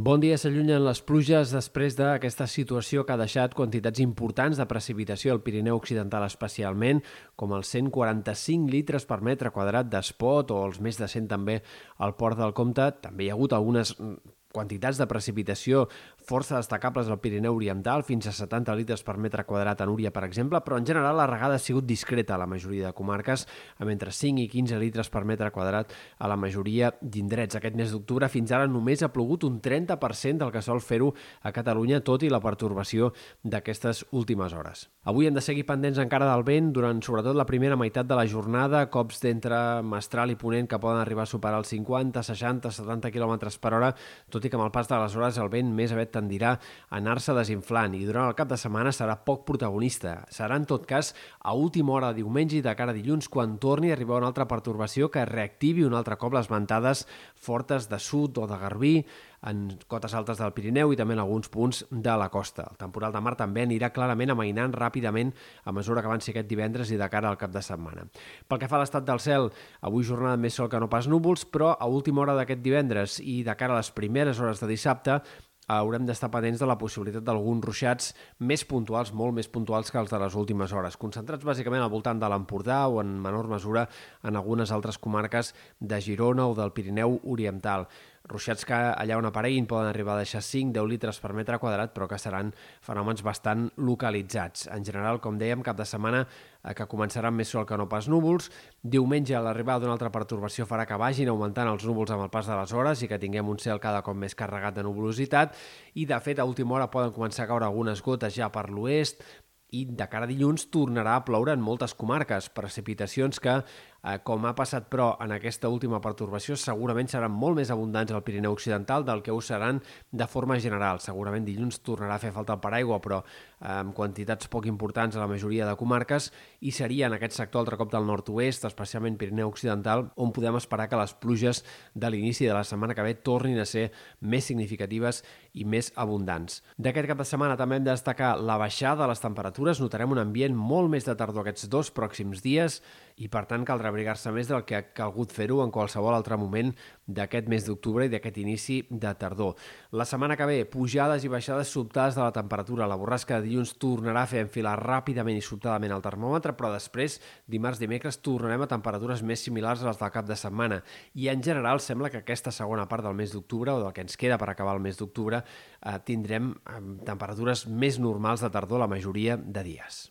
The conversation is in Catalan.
Bon dia, s'allunyen les pluges després d'aquesta situació que ha deixat quantitats importants de precipitació al Pirineu Occidental especialment, com els 145 litres per metre quadrat d'espot o els més de 100 també al Port del Comte. També hi ha hagut algunes quantitats de precipitació força destacables al Pirineu Oriental, fins a 70 litres per metre quadrat a Núria, per exemple, però en general la regada ha sigut discreta a la majoria de comarques, amb entre 5 i 15 litres per metre quadrat a la majoria d'indrets. Aquest mes d'octubre fins ara només ha plogut un 30% del que sol fer-ho a Catalunya, tot i la pertorbació d'aquestes últimes hores. Avui hem de seguir pendents encara del vent durant sobretot la primera meitat de la jornada, cops d'entre mestral i ponent que poden arribar a superar els 50, 60, 70 km per hora, tot i que amb el pas de les hores el vent més aviat tendirà a anar-se desinflant i durant el cap de setmana serà poc protagonista. Serà, en tot cas, a última hora de diumenge i de cara a dilluns quan torni a arribar una altra pertorbació que reactivi un altre cop les ventades fortes de sud o de garbí en cotes altes del Pirineu i també en alguns punts de la costa. El temporal de mar també anirà clarament amainant ràpidament a mesura que avanci aquest divendres i de cara al cap de setmana. Pel que fa a l'estat del cel, avui jornada més sol que no pas núvols, però a última hora d'aquest divendres i de cara a les primeres hores de dissabte haurem d'estar pendents de la possibilitat d'alguns ruixats més puntuals, molt més puntuals que els de les últimes hores, concentrats bàsicament al voltant de l'Empordà o en menor mesura en algunes altres comarques de Girona o del Pirineu Oriental. Ruixats que allà on apareguin poden arribar a deixar 5-10 litres per metre quadrat, però que seran fenòmens bastant localitzats. En general, com dèiem, cap de setmana eh, que començaran més sol que no pas núvols. Diumenge, l'arribada d'una altra pertorbació farà que vagin augmentant els núvols amb el pas de les hores i que tinguem un cel cada cop més carregat de nuvolositat. I, de fet, a última hora poden començar a caure algunes gotes ja per l'oest, i de cara a dilluns tornarà a ploure en moltes comarques, precipitacions que com ha passat, però, en aquesta última pertorbació, segurament seran molt més abundants al Pirineu Occidental del que ho seran de forma general. Segurament dilluns tornarà a fer falta el paraigua, però eh, amb quantitats poc importants a la majoria de comarques, i seria en aquest sector altre cop del nord-oest, especialment Pirineu Occidental, on podem esperar que les pluges de l'inici de la setmana que ve tornin a ser més significatives i més abundants. D'aquest cap de setmana també hem de destacar la baixada de les temperatures. Notarem un ambient molt més de tardor aquests dos pròxims dies i, per tant, caldrà abrigar-se més del que ha calgut fer-ho en qualsevol altre moment d'aquest mes d'octubre i d'aquest inici de tardor. La setmana que ve, pujades i baixades sobtades de la temperatura. La borrasca de dilluns tornarà a fer enfilar ràpidament i sobtadament el termòmetre, però després, dimarts, dimecres, tornarem a temperatures més similars a les del cap de setmana. I en general sembla que aquesta segona part del mes d'octubre, o del que ens queda per acabar el mes d'octubre, eh, tindrem eh, temperatures més normals de tardor la majoria de dies.